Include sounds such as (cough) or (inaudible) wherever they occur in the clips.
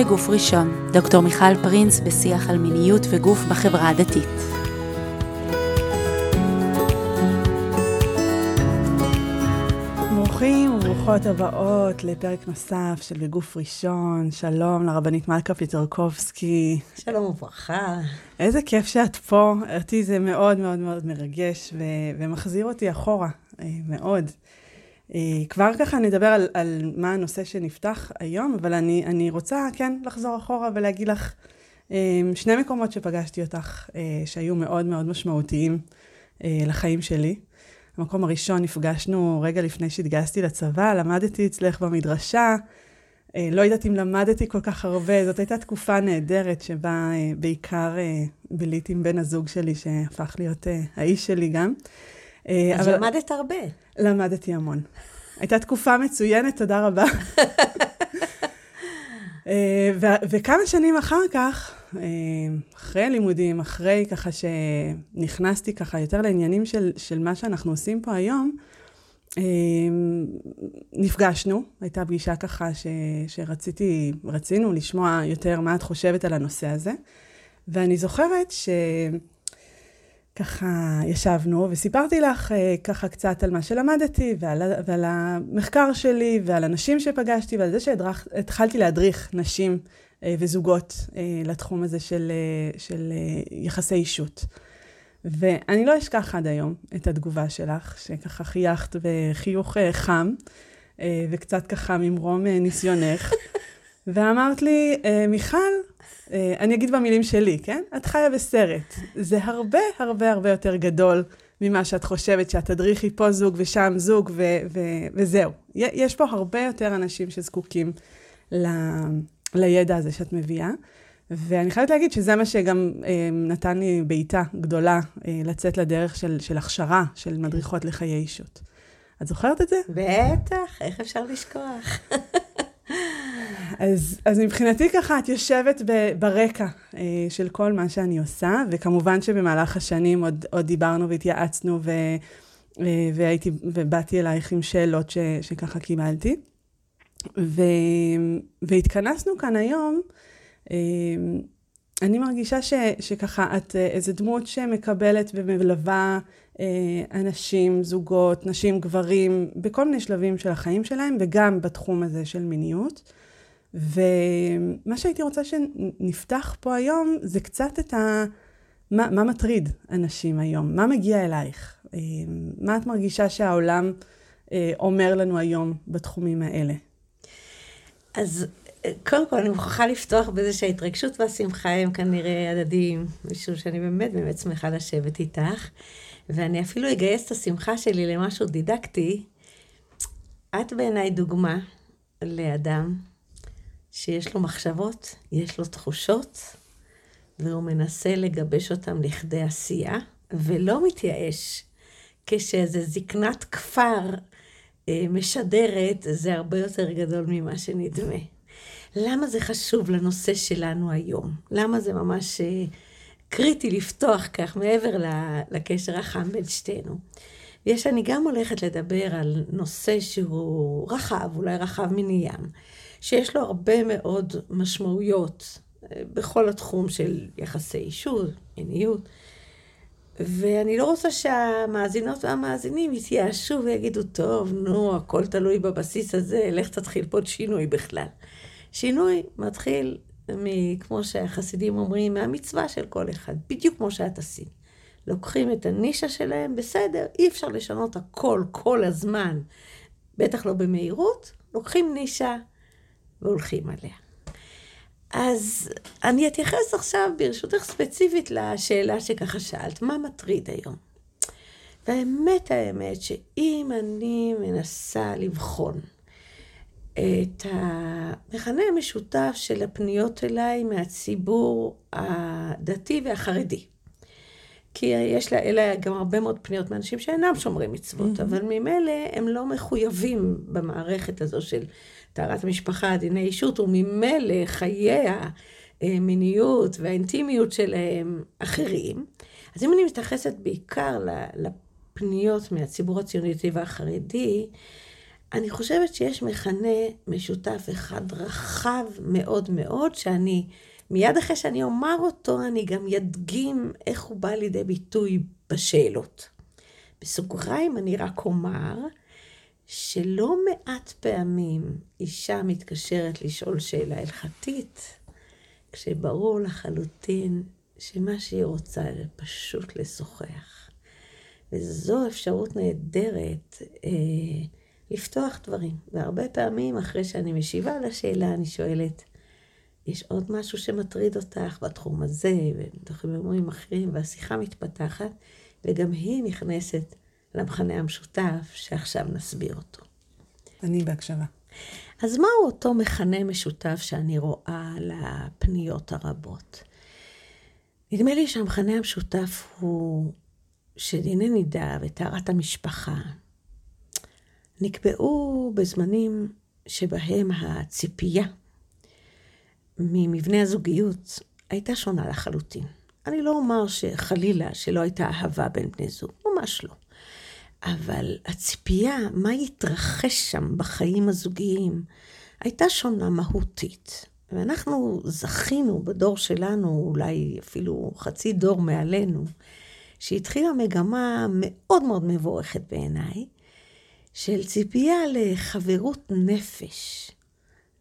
בגוף ראשון, דוקטור מיכל פרינס בשיח על מיניות וגוף בחברה הדתית. ברוכים וברוכות הבאות לפרק נוסף של בגוף ראשון. שלום לרבנית מלכה פיטרקובסקי. שלום וברכה. איזה כיף שאת פה. אותי זה מאוד מאוד מאוד מרגש ו- ומחזיר אותי אחורה, אה, מאוד. אה, כבר ככה נדבר על, על מה הנושא שנפתח היום, אבל אני, אני רוצה כן לחזור אחורה ולהגיד לך אה, שני מקומות שפגשתי אותך, שהיו מאוד מאוד משמעותיים לחיים שלי. המקום הראשון נפגשנו רגע לפני שהתגייסתי לצבא, למדתי אצלך במדרשה. אה, לא יודעת אם למדתי כל כך הרבה, זאת הייתה תקופה נהדרת שבה אה, בעיקר אה, ביליתי עם בן הזוג שלי, שהפך להיות האיש שלי גם. אז אבל... למדת הרבה. למדתי המון. הייתה תקופה מצוינת, תודה רבה. (laughs) וכמה שנים אחר כך, אה, אחרי הלימודים, אחרי ככה שנכנסתי ככה יותר לעניינים של, של מה שאנחנו עושים פה היום, אה, נפגשנו, הייתה פגישה ככה ש, שרציתי, רצינו לשמוע יותר מה את חושבת על הנושא הזה. ואני זוכרת שככה ישבנו וסיפרתי לך אה, ככה קצת על מה שלמדתי ועל, ועל המחקר שלי ועל אנשים שפגשתי ועל זה שהתחלתי להדריך נשים אה, וזוגות אה, לתחום הזה של, של יחסי אישות. ואני לא אשכח עד היום את התגובה שלך, שככה חייכת בחיוך חם, וקצת ככה ממרום ניסיונך, (laughs) ואמרת לי, מיכל, אני אגיד במילים שלי, כן? את חיה בסרט. זה הרבה הרבה הרבה יותר גדול ממה שאת חושבת, שאת תדריכי פה זוג ושם זוג, ו- ו- וזהו. יש פה הרבה יותר אנשים שזקוקים ל... לידע הזה שאת מביאה. ואני חייבת להגיד שזה מה שגם אה, נתן לי בעיטה גדולה אה, לצאת לדרך של, של הכשרה של מדריכות לחיי אישות. את זוכרת את זה? בטח, איך אפשר לשכוח? (laughs) אז, אז מבחינתי ככה, את יושבת ב, ברקע אה, של כל מה שאני עושה, וכמובן שבמהלך השנים עוד, עוד דיברנו והתייעצנו, ו, אה, והייתי, ובאתי אלייך עם שאלות ש, שככה קיבלתי. ו... והתכנסנו כאן היום, אמ, אני מרגישה ש... שככה את אה, איזה דמות שמקבלת ומלווה אה, אנשים, זוגות, נשים, גברים, בכל מיני שלבים של החיים שלהם, וגם בתחום הזה של מיניות. ומה שהייתי רוצה שנפתח פה היום זה קצת את ה... מה, מה מטריד אנשים היום? מה מגיע אלייך? אמ, מה את מרגישה שהעולם אה, אומר לנו היום בתחומים האלה? אז קודם כל אני מוכרחה לפתוח בזה שההתרגשות והשמחה הם כנראה הדדיים, משום שאני באמת באמת שמחה לשבת איתך, ואני אפילו אגייס את השמחה שלי למשהו דידקטי. את בעיניי דוגמה לאדם שיש לו מחשבות, יש לו תחושות, והוא מנסה לגבש אותם לכדי עשייה, ולא מתייאש כשאיזה זקנת כפר אה, משדרת, זה הרבה יותר גדול ממה שנדמה. למה זה חשוב לנושא שלנו היום? למה זה ממש אה, קריטי לפתוח כך מעבר לקשר החם בין שתינו? יש, אני גם הולכת לדבר על נושא שהוא רחב, אולי רחב מני ים, שיש לו הרבה מאוד משמעויות אה, בכל התחום של יחסי אישות, מיניות. ואני לא רוצה שהמאזינות והמאזינים יתייאשו ויגידו, טוב, נו, הכל תלוי בבסיס הזה, לך תתחיל פה שינוי בכלל. שינוי מתחיל, מ, כמו שהחסידים אומרים, מהמצווה של כל אחד, בדיוק כמו שאת עשית. לוקחים את הנישה שלהם, בסדר, אי אפשר לשנות הכל כל הזמן, בטח לא במהירות, לוקחים נישה והולכים עליה. אז אני אתייחס עכשיו, ברשותך ספציפית, לשאלה שככה שאלת, מה מטריד היום? והאמת, האמת, שאם אני מנסה לבחון את המכנה המשותף של הפניות אליי מהציבור הדתי והחרדי, כי יש לה, גם הרבה מאוד פניות מאנשים שאינם שומרי מצוות, mm-hmm. אבל ממילא הם לא מחויבים במערכת הזו של טהרת המשפחה, דיני אישות, וממילא חיי המיניות והאינטימיות שלהם אחרים. אז אם אני מתייחסת בעיקר לפניות מהציבור הציוניתי והחרדי, אני חושבת שיש מכנה משותף אחד רחב מאוד מאוד, שאני, מיד אחרי שאני אומר אותו, אני גם ידגים איך הוא בא לידי ביטוי בשאלות. בסוגריים אני רק אומר שלא מעט פעמים אישה מתקשרת לשאול שאלה הלכתית, כשברור לחלוטין שמה שהיא רוצה זה פשוט לשוחח. וזו אפשרות נהדרת אה, לפתוח דברים. והרבה פעמים אחרי שאני משיבה על השאלה, אני שואלת, יש עוד משהו שמטריד אותך בתחום הזה, ובתחומים אחרים, והשיחה מתפתחת, וגם היא נכנסת למכנה המשותף שעכשיו נסביר אותו. אני בהקשבה. אז מהו אותו מכנה משותף שאני רואה לפניות הרבות? נדמה לי שהמכנה המשותף הוא שדיני נידה וטהרת המשפחה נקבעו בזמנים שבהם הציפייה ממבנה הזוגיות הייתה שונה לחלוטין. אני לא אומר שחלילה שלא הייתה אהבה בין בני זוג, ממש לא. אבל הציפייה, מה יתרחש שם בחיים הזוגיים, הייתה שונה מהותית. ואנחנו זכינו בדור שלנו, אולי אפילו חצי דור מעלינו, שהתחילה מגמה מאוד מאוד מבורכת בעיניי, של ציפייה לחברות נפש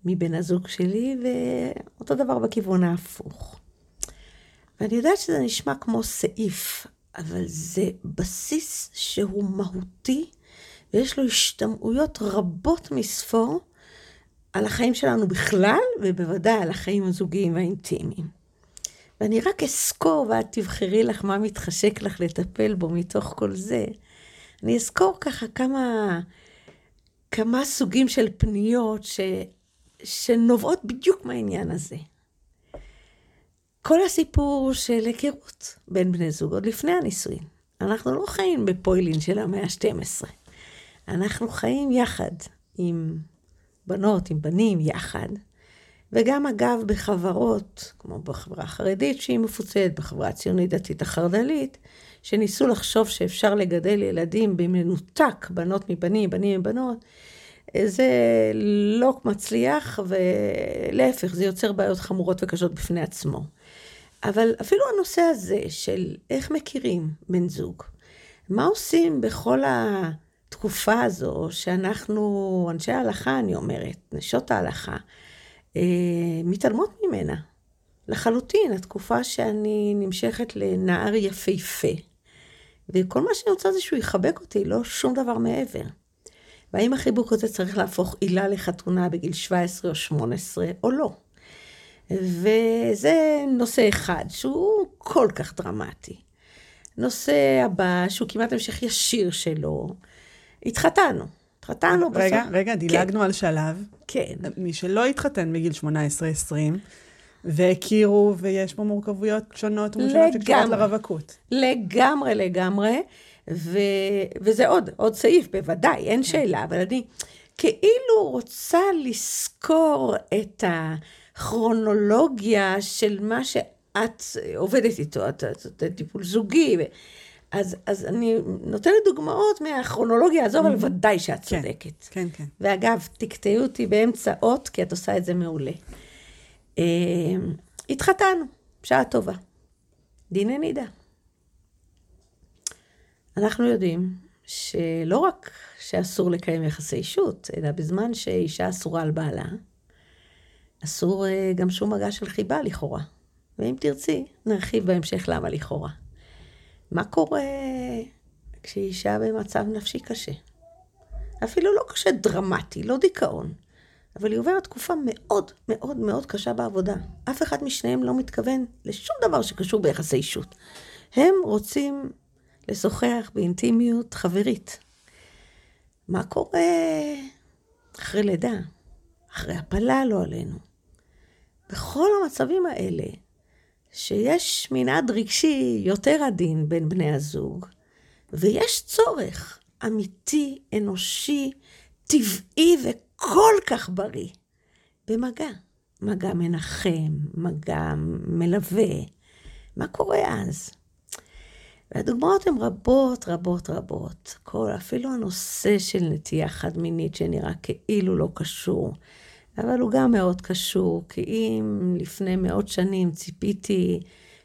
מבן הזוג שלי, ואותו דבר בכיוון ההפוך. ואני יודעת שזה נשמע כמו סעיף, אבל זה בסיס שהוא מהותי, ויש לו השתמעויות רבות מספור על החיים שלנו בכלל, ובוודאי על החיים הזוגיים והאינטימיים. ואני רק אזכור, ואת תבחרי לך מה מתחשק לך לטפל בו מתוך כל זה. אני אזכור ככה כמה, כמה סוגים של פניות ש, שנובעות בדיוק מהעניין הזה. כל הסיפור של היכרות בין בני זוג, עוד לפני הנישואין. אנחנו לא חיים בפוילין של המאה ה-12. אנחנו חיים יחד עם בנות, עם בנים, יחד. וגם אגב בחברות, כמו בחברה החרדית שהיא מפוצלת, בחברה הציונית דתית החרד"לית, שניסו לחשוב שאפשר לגדל ילדים במנותק, בנות מבנים, בנים מבנות, זה לא מצליח, ולהפך, זה יוצר בעיות חמורות וקשות בפני עצמו. אבל אפילו הנושא הזה של איך מכירים בן זוג, מה עושים בכל התקופה הזו שאנחנו, אנשי ההלכה, אני אומרת, נשות ההלכה, אה, מתעלמות ממנה. לחלוטין, התקופה שאני נמשכת לנער יפהפה, וכל מה שאני רוצה זה שהוא יחבק אותי, לא שום דבר מעבר. והאם החיבוק הזה צריך להפוך עילה לחתונה בגיל 17 או 18 או לא? וזה נושא אחד שהוא כל כך דרמטי. נושא הבא, שהוא כמעט המשך ישיר שלו, התחתנו. התחתנו בסוף. רגע, רגע, דילגנו כן. על שלב. כן. מי שלא התחתן בגיל 18-20, והכירו, ויש פה מורכבויות שונות ומשונות שקשורות לרווקות. לגמרי, לגמרי. ו... וזה עוד, עוד סעיף, בוודאי, אין כן. שאלה, אבל אני כאילו רוצה לזכור את הכרונולוגיה של מה שאת עובדת איתו, את, את טיפול זוגי. אז, אז אני נותנת דוגמאות מהכרונולוגיה הזו, אבל ודאי שאת כן, צודקת. כן, כן. ואגב, תקטעי אותי באמצע אות, כי את עושה את זה מעולה. אה, התחתנו, שעה טובה. דיני נידה. אנחנו יודעים שלא רק שאסור לקיים יחסי אישות, אלא בזמן שאישה אסורה על בעלה, אסור אה, גם שום מגע של חיבה לכאורה. ואם תרצי, נרחיב בהמשך למה לכאורה. מה קורה כשאישה במצב נפשי קשה? אפילו לא קשה דרמטי, לא דיכאון, אבל היא עוברת תקופה מאוד מאוד מאוד קשה בעבודה. אף אחד משניהם לא מתכוון לשום דבר שקשור ביחסי אישות. הם רוצים לשוחח באינטימיות חברית. מה קורה אחרי לידה, אחרי הפלה לא עלינו? בכל המצבים האלה, שיש מנעד רגשי יותר עדין בין בני הזוג, ויש צורך אמיתי, אנושי, טבעי וכל כך בריא במגע. מגע מנחם, מגע מלווה. מה קורה אז? והדוגמאות הן רבות, רבות, רבות. כל, אפילו הנושא של נטייה חד-מינית שנראה כאילו לא קשור, אבל הוא גם מאוד קשור, כי אם לפני מאות שנים ציפיתי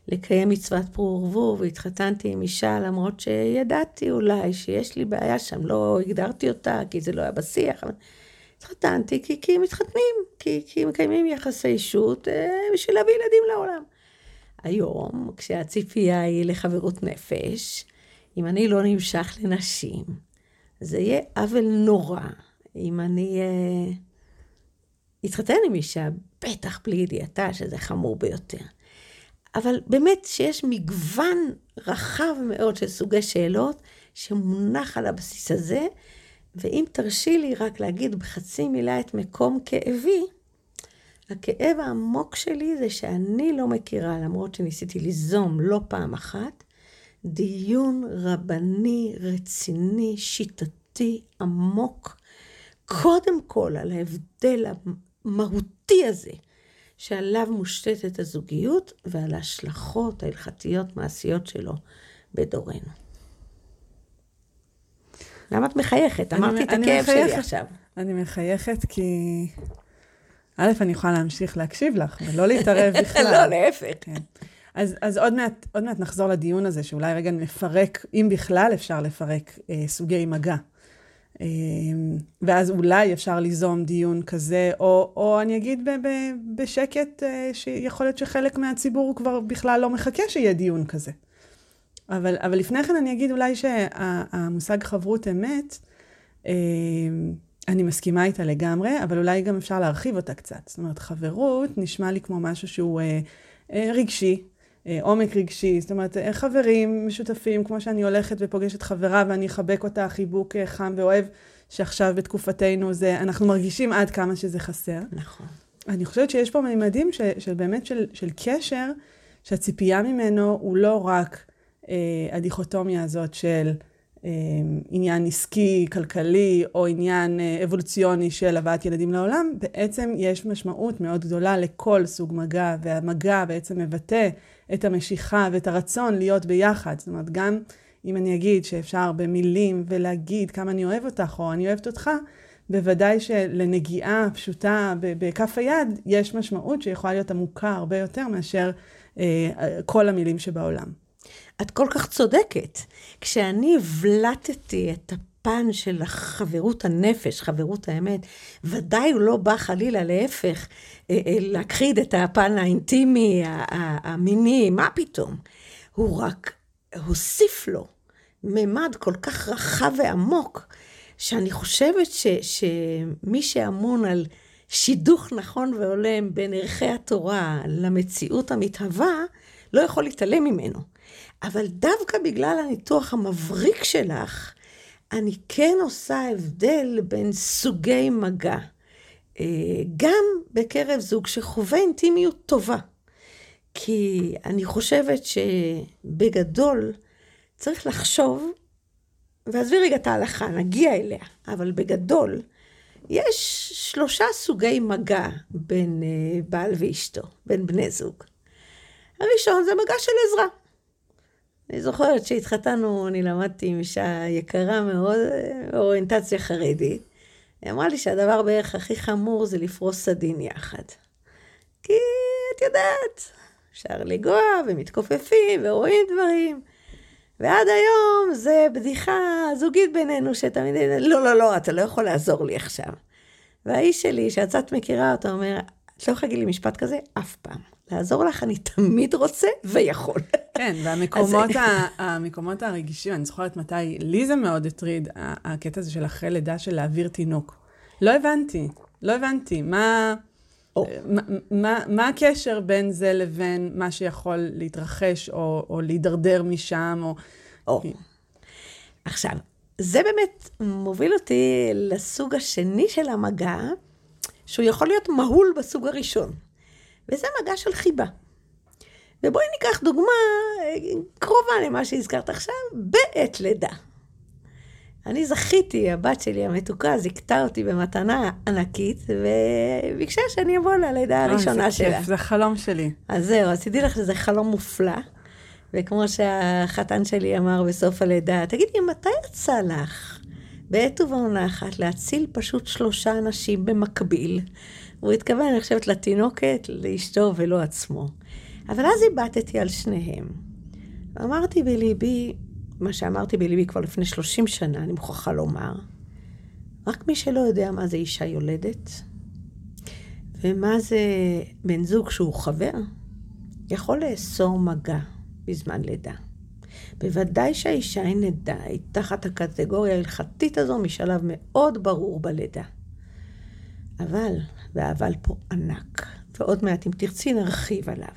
לקיים מצוות פרו ורבו והתחתנתי עם אישה, למרות שידעתי אולי שיש לי בעיה שם, לא הגדרתי אותה, כי זה לא היה בשיח, אבל התחתנתי כי, כי מתחתנים, כי, כי מקיימים יחסי אישות אה, בשביל להביא ילדים לעולם. היום, כשהציפייה היא לחברות נפש, אם אני לא נמשך לנשים, זה יהיה עוול נורא אם אני אה, עם אישה, בטח בלי ידיעתה, שזה חמור ביותר. אבל באמת שיש מגוון רחב מאוד של סוגי שאלות שמונח על הבסיס הזה, ואם תרשי לי רק להגיד בחצי מילה את מקום כאבי, הכאב העמוק שלי זה שאני לא מכירה, למרות שניסיתי ליזום לא פעם אחת, דיון רבני, רציני, שיטתי, עמוק, קודם כל על ההבדל המהותי הזה שעליו מושתתת הזוגיות ועל ההשלכות ההלכתיות מעשיות שלו בדורנו. למה את מחייכת? אמרתי את הכאב שלי עכשיו. אני מחייכת כי... א', אני יכולה להמשיך להקשיב לך, ולא להתערב (laughs) בכלל. לא, להפך. כן. אז, אז עוד, מעט, עוד מעט נחזור לדיון הזה, שאולי רגע נפרק, אם בכלל אפשר לפרק אה, סוגי מגע. אה, ואז אולי אפשר ליזום דיון כזה, או, או אני אגיד ב, ב, בשקט, אה, שיכול להיות שחלק מהציבור כבר בכלל לא מחכה שיהיה דיון כזה. אבל, אבל לפני כן אני אגיד אולי שהמושג חברות אמת, אה, אני מסכימה איתה לגמרי, אבל אולי גם אפשר להרחיב אותה קצת. זאת אומרת, חברות נשמע לי כמו משהו שהוא אה, אה, רגשי, אה, עומק רגשי. זאת אומרת, חברים משותפים, כמו שאני הולכת ופוגשת חברה ואני אחבק אותה חיבוק חם ואוהב, שעכשיו בתקופתנו זה, אנחנו מרגישים עד כמה שזה חסר. נכון. אני חושבת שיש פה מימדים של, של באמת של, של קשר, שהציפייה ממנו הוא לא רק הדיכוטומיה הזאת של... אמ, עניין עסקי, כלכלי, או עניין אה, אבולוציוני של הבאת ילדים לעולם, בעצם יש משמעות מאוד גדולה לכל סוג מגע, והמגע בעצם מבטא את המשיכה ואת הרצון להיות ביחד. זאת אומרת, גם אם אני אגיד שאפשר במילים ולהגיד כמה אני אוהב אותך, או אני אוהבת אותך, בוודאי שלנגיעה פשוטה בכף היד, יש משמעות שיכולה להיות עמוקה הרבה יותר מאשר אה, כל המילים שבעולם. את כל כך צודקת. כשאני הבלטתי את הפן של חברות הנפש, חברות האמת, ודאי הוא לא בא חלילה, להפך, אה, אה, להכחיד את הפן האינטימי, המיני, מה פתאום? הוא רק הוסיף לו ממד כל כך רחב ועמוק, שאני חושבת ש, שמי שאמון על שידוך נכון והולם בין ערכי התורה למציאות המתהווה, לא יכול להתעלם ממנו. אבל דווקא בגלל הניתוח המבריק שלך, אני כן עושה הבדל בין סוגי מגע. אה, גם בקרב זוג שחווה אינטימיות טובה. כי אני חושבת שבגדול צריך לחשוב, ועזבי רגע את ההלכה, נגיע אליה, אבל בגדול, יש שלושה סוגי מגע בין אה, בעל ואשתו, בין בני זוג. הראשון זה מגע של עזרה. אני זוכרת שהתחתנו, אני למדתי עם אישה יקרה מאוד, אוריינטציה חרדית. היא אמרה לי שהדבר בערך הכי חמור זה לפרוס סדין יחד. כי את יודעת, אפשר לנגוע ומתכופפים ורואים דברים. ועד היום זה בדיחה זוגית בינינו, שתמיד, לא, לא, לא, אתה לא יכול לעזור לי עכשיו. והאיש שלי, שאת קצת מכירה אותו, אומר, את לא יכולה להגיד לי משפט כזה אף פעם. לעזור לך אני תמיד רוצה ויכול. כן, והמקומות הרגישים, אני זוכרת מתי לי זה מאוד הטריד, הקטע הזה של אחרי לידה של להעביר תינוק. לא הבנתי, לא הבנתי. מה, oh. מה, מה, מה הקשר בין זה לבין מה שיכול להתרחש או, או להידרדר משם? או... Oh. עכשיו, זה באמת מוביל אותי לסוג השני של המגע, שהוא יכול להיות מהול בסוג הראשון. וזה מגע של חיבה. ובואי ניקח דוגמה אה, קרובה למה שהזכרת עכשיו, בעת לידה. אני זכיתי, הבת שלי המתוקה זיכתה אותי במתנה ענקית, וביקשה שאני אבוא ללידה הראשונה שלה. זה כיף, זה חלום שלי. אז זהו, אז תדעי לך שזה חלום מופלא. וכמו שהחתן שלי אמר בסוף הלידה, תגידי, מתי יצא לך בעת ובעונה אחת להציל פשוט שלושה אנשים במקביל? הוא התכוון, אני חושבת, לתינוקת, לאשתו ולא עצמו. אבל אז איבדתי על שניהם. אמרתי בליבי, מה שאמרתי בליבי כבר לפני 30 שנה, אני מוכרחה לומר, רק מי שלא יודע מה זה אישה יולדת, ומה זה בן זוג שהוא חבר, יכול לאסור מגע בזמן לידה. בוודאי שהאישה היא נדה, היא תחת הקטגוריה ההלכתית הזו משלב מאוד ברור בלידה. אבל, והאבל פה ענק, ועוד מעט אם תרצי נרחיב עליו.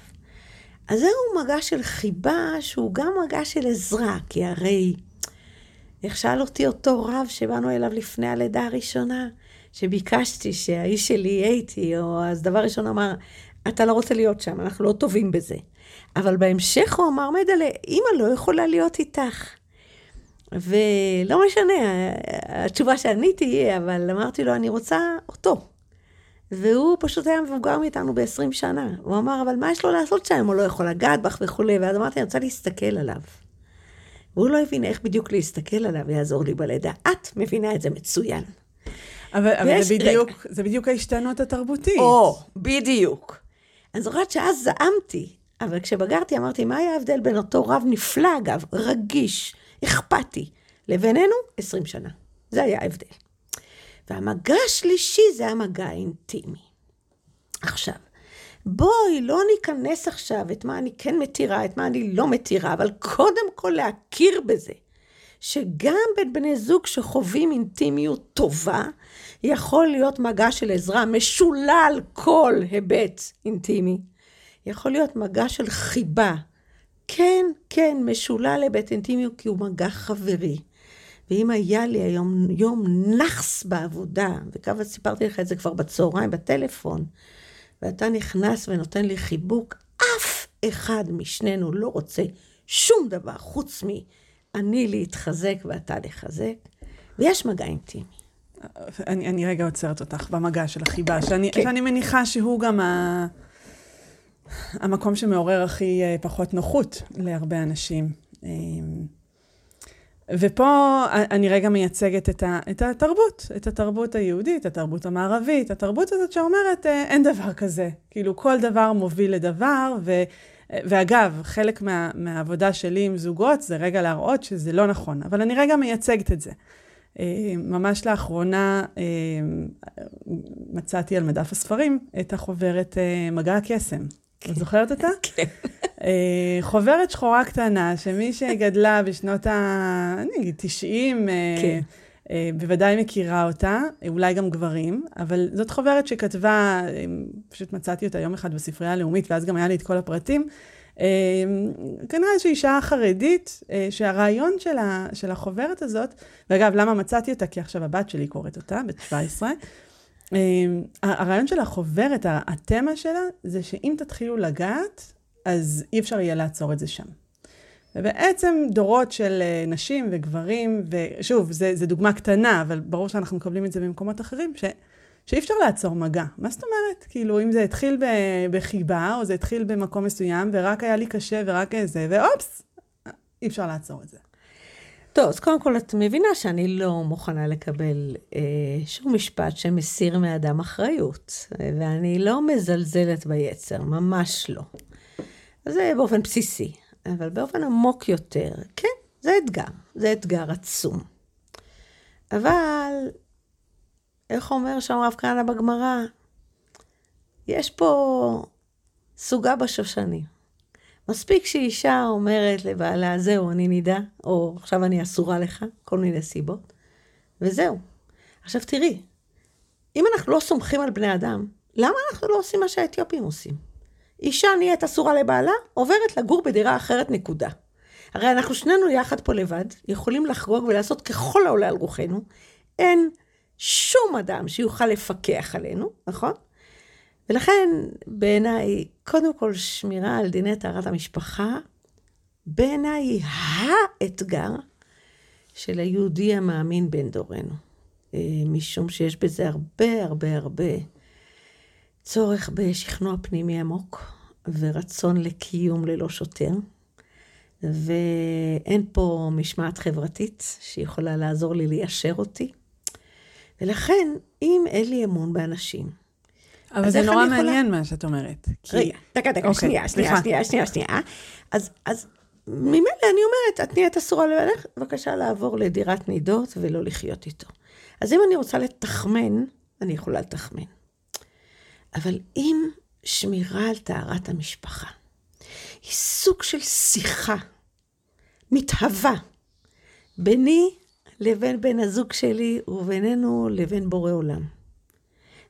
אז זהו מגע של חיבה שהוא גם מגע של עזרה, כי הרי, איך שאל אותי אותו רב שבאנו אליו לפני הלידה הראשונה, שביקשתי שהאיש שלי יהיה איתי, או אז דבר ראשון אמר, אתה לא רוצה להיות שם, אנחנו לא טובים בזה. אבל בהמשך הוא אמר, מדלה, אימא לא יכולה להיות איתך. ולא משנה, התשובה שעניתי אבל אמרתי לו, אני רוצה אותו. והוא פשוט היה מבוגר מאיתנו ב-20 שנה. הוא אמר, אבל מה יש לו לעשות שם? הוא לא יכול לגעת בך וכולי. ואז אמרתי, אני רוצה להסתכל עליו. והוא לא הבין איך בדיוק להסתכל עליו יעזור לי בלידה. את מבינה את זה מצוין. אבל, אבל זה, בדיוק, רגע. זה בדיוק ההשתנות התרבותית. או, בדיוק. אני זוכרת שאז זעמתי, אבל כשבגרתי אמרתי, מה היה ההבדל בין אותו רב נפלא, אגב, רגיש, אכפתי, לבינינו? 20 שנה. זה היה ההבדל. והמגע השלישי זה המגע האינטימי. עכשיו, בואי לא ניכנס עכשיו את מה אני כן מתירה, את מה אני לא מתירה, אבל קודם כל להכיר בזה, שגם בין בני זוג שחווים אינטימיות טובה, יכול להיות מגע של עזרה משולל כל היבט אינטימי. יכול להיות מגע של חיבה. כן, כן, משולל היבט אינטימי, כי הוא מגע חברי. ואם היה לי היום יום נאחס בעבודה, וכמה סיפרתי לך את זה כבר בצהריים בטלפון, ואתה נכנס ונותן לי חיבוק, אף אחד משנינו לא רוצה שום דבר חוץ מ"אני להתחזק ואתה לחזק", ויש מגע אינטימי. אני, אני רגע עוצרת אותך במגע של החיבה, שאני, כן. שאני מניחה שהוא גם ה... המקום שמעורר הכי אה, פחות נוחות להרבה אנשים. ופה אני רגע מייצגת את, ה, את התרבות, את התרבות היהודית, התרבות המערבית, התרבות הזאת שאומרת, אה, אין דבר כזה. כאילו, כל דבר מוביל לדבר, ו, ואגב, חלק מה, מהעבודה שלי עם זוגות זה רגע להראות שזה לא נכון, אבל אני רגע מייצגת את זה. אה, ממש לאחרונה אה, מצאתי על מדף הספרים את החוברת מגע הקסם. את זוכרת אותה? (laughs) כן. אה, חוברת שחורה קטנה, שמי שגדלה בשנות ה... אני אגיד, 90, אה, כן. אה, בוודאי מכירה אותה, אולי גם גברים, אבל זאת חוברת שכתבה, פשוט מצאתי אותה יום אחד בספרייה הלאומית, ואז גם היה לי את כל הפרטים. כנראה איזושהי אישה חרדית, שהרעיון של, ה, של החוברת הזאת, ואגב, למה מצאתי אותה? כי עכשיו הבת שלי קוראת אותה, בת 17, אמ, הרעיון של החוברת, התמה שלה, זה שאם תתחילו לגעת, אז אי אפשר יהיה לעצור את זה שם. ובעצם דורות של אה, נשים וגברים, ושוב, זו דוגמה קטנה, אבל ברור שאנחנו מקבלים את זה במקומות אחרים, ש, שאי אפשר לעצור מגע. מה זאת אומרת? כאילו, אם זה התחיל בחיבה, או זה התחיל במקום מסוים, ורק היה לי קשה ורק איזה, ואופס, אי אפשר לעצור את זה. טוב, אז קודם כל את מבינה שאני לא מוכנה לקבל אה, שום משפט שמסיר מאדם אחריות, ואני לא מזלזלת ביצר, ממש לא. זה באופן בסיסי, אבל באופן עמוק יותר, כן, זה אתגר, זה אתגר עצום. אבל, איך אומר שם רב כהנא בגמרא? יש פה סוגה בשושנים. מספיק שאישה אומרת לבעלה, זהו, אני נידה, או עכשיו אני אסורה לך, כל מיני סיבות, וזהו. עכשיו תראי, אם אנחנו לא סומכים על בני אדם, למה אנחנו לא עושים מה שהאתיופים עושים? אישה נהיית אסורה לבעלה, עוברת לגור בדירה אחרת, נקודה. הרי אנחנו שנינו יחד פה לבד, יכולים לחגוג ולעשות ככל העולה על רוחנו. אין שום אדם שיוכל לפקח עלינו, נכון? ולכן, בעיניי, קודם כל, שמירה על דיני טהרת המשפחה, בעיניי האתגר של היהודי המאמין בן דורנו. אה, משום שיש בזה הרבה הרבה הרבה צורך בשכנוע פנימי עמוק ורצון לקיום ללא שוטר. ואין פה משמעת חברתית שיכולה לעזור לי ליישר אותי. ולכן, אם אין לי אמון באנשים, אבל זה נורא מעניין יכולה... מה שאת אומרת. כי... רגע, דקה, דקה, אוקיי, שנייה, שנייה, שנייה, שנייה, שנייה. אז, אז ממילא אני אומרת, את נהיית אסורה לבעלך, בבקשה לעבור לדירת נידות ולא לחיות איתו. אז אם אני רוצה לתחמן, אני יכולה לתחמן. אבל אם שמירה על טהרת המשפחה היא סוג של שיחה מתהווה ביני לבין בן הזוג שלי ובינינו לבין בורא עולם.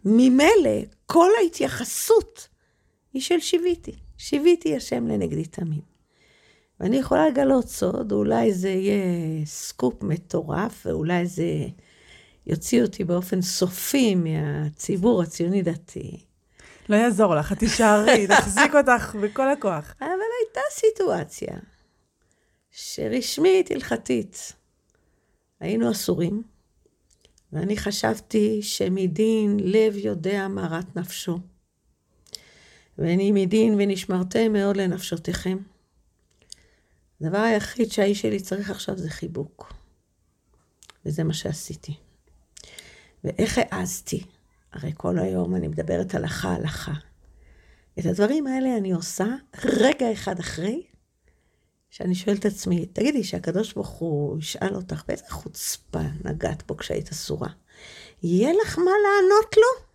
ממילא כל ההתייחסות היא של שיוויתי. שיוויתי השם לנגדי תמיד. ואני יכולה לגלות סוד, אולי זה יהיה סקופ מטורף, ואולי זה יוציא אותי באופן סופי מהציבור הציוני-דתי. לא יעזור לך, את תישארי, (laughs) תחזיק אותך בכל הכוח. אבל הייתה סיטואציה שרשמית, הלכתית, היינו אסורים, ואני חשבתי שמדין לב יודע מרת נפשו. ואני מדין ונשמרתם מאוד לנפשותיכם. הדבר היחיד שהאיש שלי צריך עכשיו זה חיבוק. וזה מה שעשיתי. ואיך העזתי? הרי כל היום אני מדברת הלכה הלכה. את הדברים האלה אני עושה רגע אחד אחרי שאני שואלת את עצמי, תגידי, שהקדוש ברוך הוא ישאל אותך, באיזה חוצפה נגעת בו כשהיית אסורה? יהיה לך מה לענות לו?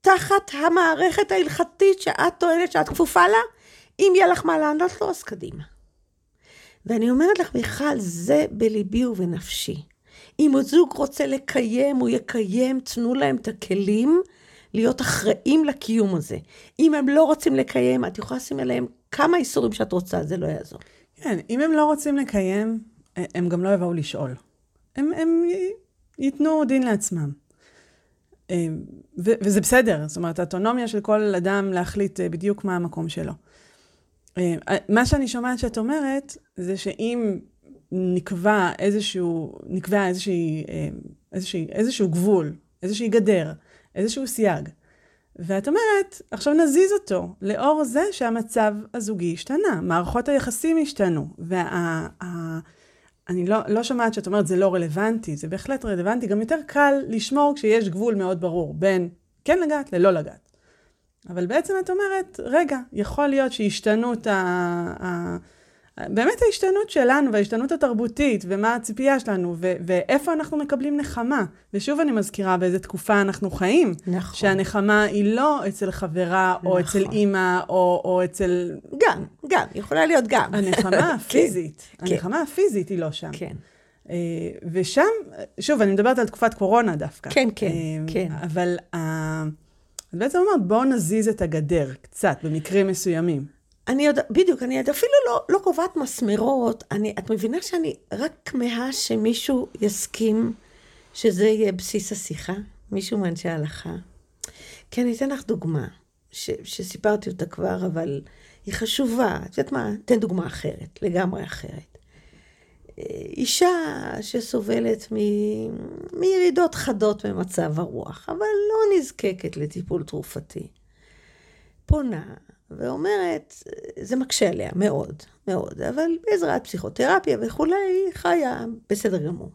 תחת המערכת ההלכתית שאת טוענת שאת כפופה לה? אם יהיה לך מה לענות לו, אז קדימה. ואני אומרת לך, מיכל, זה בליבי ובנפשי. אם הזוג רוצה לקיים, הוא יקיים, תנו להם את הכלים להיות אחראים לקיום הזה. אם הם לא רוצים לקיים, את יכולה לשים עליהם כמה איסורים שאת רוצה, זה לא יעזור. כן, אם הם לא רוצים לקיים, הם גם לא יבואו לשאול. הם, הם ייתנו דין לעצמם. ו- וזה בסדר, זאת אומרת, האוטונומיה של כל אדם להחליט אה, בדיוק מה המקום שלו. מה שאני שומעת שאת אומרת, זה שאם נקבע איזשהו, נקבע איזושהי, אה, איזושהי, איזשהו גבול, איזושהי גדר, איזשהו סייג, ואת אומרת, עכשיו נזיז אותו, לאור זה שהמצב הזוגי השתנה, מערכות היחסים השתנו, וה... ה, לא, לא שומעת שאת אומרת זה לא רלוונטי, זה בהחלט רלוונטי, גם יותר קל לשמור כשיש גבול מאוד ברור בין כן לגעת ללא לגעת. אבל בעצם את אומרת, רגע, יכול להיות שהשתנות ה... באמת ההשתנות שלנו וההשתנות התרבותית ומה הציפייה שלנו ו- ואיפה אנחנו מקבלים נחמה. ושוב אני מזכירה באיזה תקופה אנחנו חיים. נכון. שהנחמה היא לא אצל חברה נכון. או אצל אימא או, או אצל... גם, גם, יכולה להיות גם. הנחמה (laughs) הפיזית, כן, הנחמה כן. הפיזית היא לא שם. כן. Uh, ושם, שוב, אני מדברת על תקופת קורונה דווקא. כן, כן, uh, כן. אבל uh, את בעצם אומרת, בואו נזיז את הגדר קצת, במקרים מסוימים. אני עוד, בדיוק, אני עוד אפילו לא, לא קובעת מסמרות. אני, את מבינה שאני רק כמהה שמישהו יסכים שזה יהיה בסיס השיחה? מישהו מאנשי ההלכה? כי אני אתן לך דוגמה, ש, שסיפרתי אותה כבר, אבל היא חשובה. את יודעת מה? אתן דוגמה אחרת, לגמרי אחרת. אישה שסובלת מ... מירידות חדות במצב הרוח, אבל לא נזקקת לטיפול תרופתי. פונה ואומרת, זה מקשה עליה מאוד, מאוד, אבל בעזרת פסיכותרפיה וכולי, היא חיה בסדר גמור.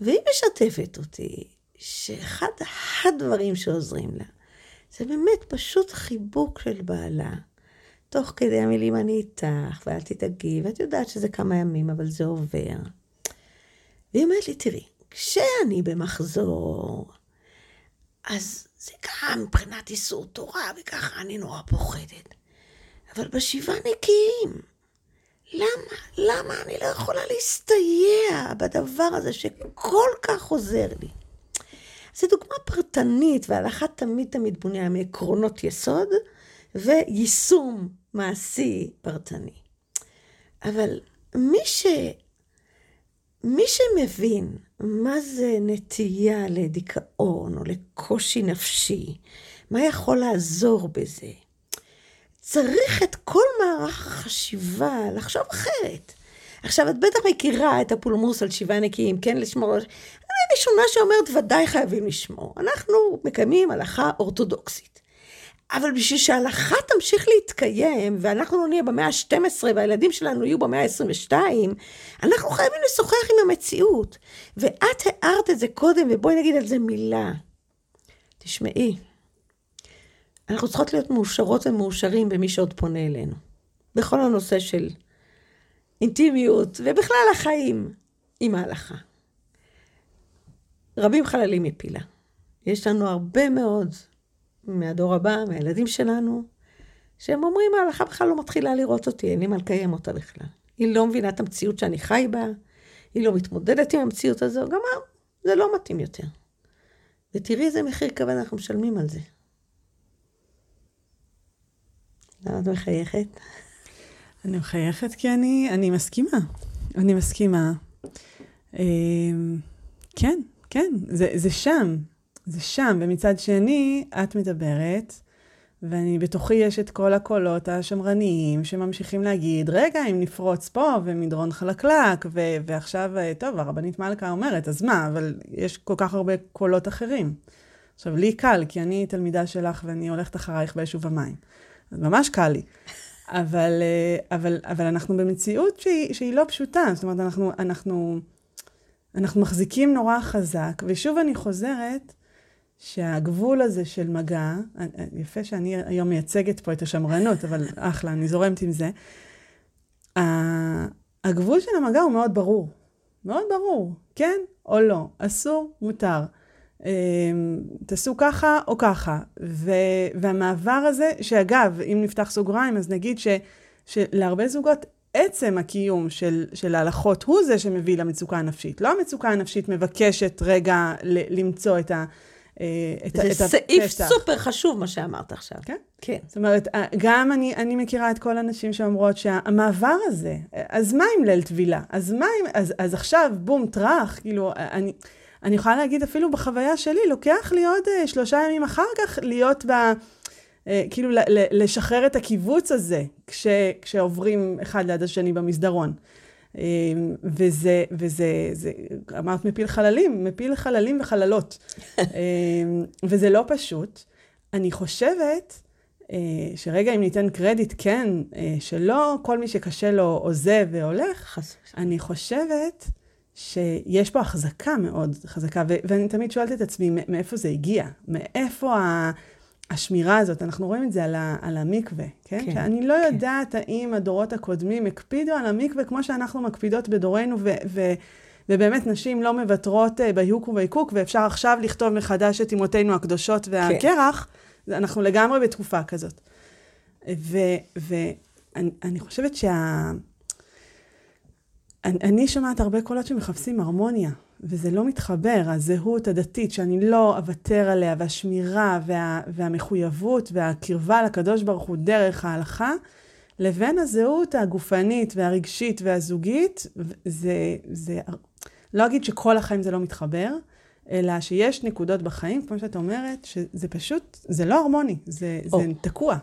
והיא משתפת אותי שאחד הדברים שעוזרים לה, זה באמת פשוט חיבוק של בעלה. תוך כדי המילים אני איתך, ואל תדאגי, ואת יודעת שזה כמה ימים, אבל זה עובר. והיא אומרת לי, תראי, כשאני במחזור, אז זה גם מבחינת איסור תורה, וככה אני נורא פוחדת. אבל בשבעה נקיים, למה, למה אני לא יכולה להסתייע בדבר הזה שכל כך עוזר לי? זו דוגמה פרטנית, והלכה תמיד תמיד בונה מעקרונות יסוד ויישום מעשי פרטני. אבל מי, ש... מי שמבין מה זה נטייה לדיכאון או לקושי נפשי, מה יכול לעזור בזה, צריך את כל מערך החשיבה לחשוב אחרת. עכשיו, את בטח מכירה את הפולמוס על שבעה נקיים, כן לשמור, אני ראשונה שאומרת, ודאי חייבים לשמור. אנחנו מקיימים הלכה אורתודוקסית. אבל בשביל שההלכה תמשיך להתקיים, ואנחנו לא נהיה במאה ה-12 והילדים שלנו יהיו במאה ה-22, אנחנו חייבים לשוחח עם המציאות. ואת הערת את זה קודם, ובואי נגיד על זה מילה. תשמעי, אנחנו צריכות להיות מאושרות ומאושרים במי שעוד פונה אלינו. בכל הנושא של אינטימיות, ובכלל החיים עם ההלכה. רבים חללים מפילה. יש לנו הרבה מאוד מהדור הבא, מהילדים שלנו, שהם אומרים, ההלכה בכלל לא מתחילה לראות אותי, אין לי מה לקיים אותה בכלל. היא לא מבינה את המציאות שאני חי בה, היא לא מתמודדת עם המציאות הזו, גם זה לא מתאים יותר. ותראי איזה מחיר כבד אנחנו משלמים על זה. למה את מחייכת? אני מחייכת כי אני, אני מסכימה. אני מסכימה. אמ, כן, כן, זה, זה שם. זה שם. ומצד שני, את מדברת, ואני בתוכי יש את כל הקולות השמרניים שממשיכים להגיד, רגע, אם נפרוץ פה ומדרון חלקלק, ו- ועכשיו, טוב, הרבנית מלכה אומרת, אז מה, אבל יש כל כך הרבה קולות אחרים. עכשיו, לי קל, כי אני תלמידה שלך ואני הולכת אחרייך באש ובמים. אז ממש קל לי. (laughs) אבל, אה, אבל, אבל אנחנו במציאות שהיא, שהיא לא פשוטה. זאת אומרת, אנחנו, אנחנו, אנחנו מחזיקים נורא חזק, ושוב אני חוזרת, שהגבול הזה של מגע, יפה שאני היום מייצגת פה את השמרנות, אבל אחלה, אני זורמת עם זה. הגבול של המגע הוא מאוד ברור. מאוד ברור, כן או לא, אסור, מותר. אמ, תעשו ככה או ככה. ו, והמעבר הזה, שאגב, אם נפתח סוגריים, אז נגיד ש, שלהרבה זוגות עצם הקיום של, של ההלכות הוא זה שמביא למצוקה הנפשית. לא המצוקה הנפשית מבקשת רגע ל, למצוא את ה... אה, את, זה את סעיף הפתח. סופר חשוב מה שאמרת עכשיו. כן? כן. זאת אומרת, אה, גם אני, אני מכירה את כל הנשים שאומרות שהמעבר הזה, אז מה עם ליל טבילה? אז מה אם, אז, אז עכשיו, בום, טראח, כאילו, אני... אני יכולה להגיד אפילו בחוויה שלי, לוקח לי עוד uh, שלושה ימים אחר כך להיות ב... Uh, כאילו לשחרר את הקיבוץ הזה, כש, כשעוברים אחד ליד השני במסדרון. Uh, וזה, וזה, זה, אמרת מפיל חללים, מפיל חללים וחללות. uh, (laughs) וזה לא פשוט. אני חושבת uh, שרגע, אם ניתן קרדיט, כן, uh, שלא כל מי שקשה לו עוזב והולך, אני חושבת שיש פה החזקה מאוד חזקה, ו- ואני תמיד שואלת את עצמי, מאיפה זה הגיע? מאיפה ה- השמירה הזאת? אנחנו רואים את זה על, ה- על המקווה, כן? כן שאני לא כן. יודעת האם הדורות הקודמים הקפידו על המקווה כמו שאנחנו מקפידות בדורנו, ו- ו- ובאמת נשים לא מוותרות אה, בהיוק ובהיקוק, ואפשר עכשיו לכתוב מחדש את אמותינו הקדושות והקרח, כן. אנחנו לגמרי בתקופה כזאת. ואני חושבת שה... אני, אני שומעת הרבה קולות שמחפשים הרמוניה, וזה לא מתחבר, הזהות הדתית שאני לא אוותר עליה, והשמירה, וה, והמחויבות, והקרבה לקדוש ברוך הוא דרך ההלכה, לבין הזהות הגופנית והרגשית והזוגית, זה, זה, לא אגיד שכל החיים זה לא מתחבר, אלא שיש נקודות בחיים, כמו שאת אומרת, שזה פשוט, זה לא הרמוני, זה, זה תקוע.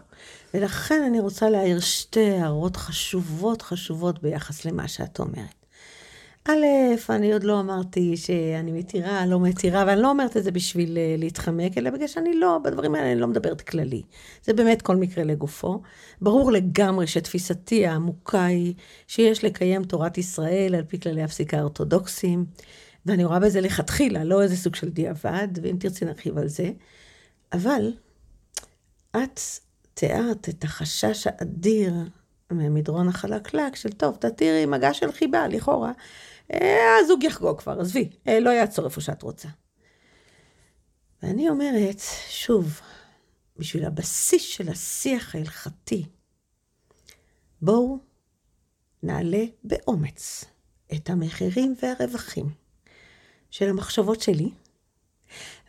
ולכן אני רוצה להעיר שתי הערות חשובות חשובות ביחס למה שאת אומרת. א', אני עוד לא אמרתי שאני מתירה, לא מתירה, ואני לא אומרת את זה בשביל אה, להתחמק, אלא בגלל שאני לא, בדברים האלה אני לא מדברת כללי. זה באמת כל מקרה לגופו. ברור לגמרי שתפיסתי העמוקה היא שיש לקיים תורת ישראל על פי כללי הפסיקה האורתודוקסיים. ואני רואה בזה לכתחילה, לא איזה סוג של דיעבד, ואם תרצי נרחיב על זה. אבל את תיארת את החשש האדיר מהמדרון החלקלק של טוב, תתירי מגע של חיבה, לכאורה. אה, הזוג יחגוג כבר, עזבי, אה, לא יעצור איפה שאת רוצה. ואני אומרת, שוב, בשביל הבסיס של השיח ההלכתי, בואו נעלה באומץ את המחירים והרווחים של המחשבות שלי,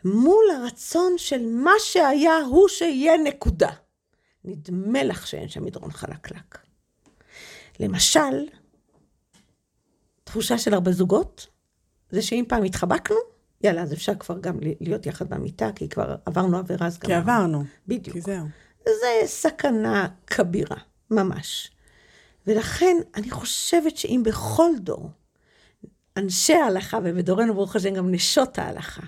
מול הרצון של מה שהיה הוא שיהיה נקודה. נדמה לך שאין שם מדרון חלקלק. למשל, תחושה של הרבה זוגות, זה שאם פעם התחבקנו, יאללה, אז אפשר כבר גם להיות יחד במיטה, כי כבר עברנו עבירה, אז גם... כי עברנו. בדיוק. כי זהו. זה סכנה כבירה, ממש. ולכן, אני חושבת שאם בכל דור אנשי ההלכה, ובדורנו ברוך השם גם נשות ההלכה,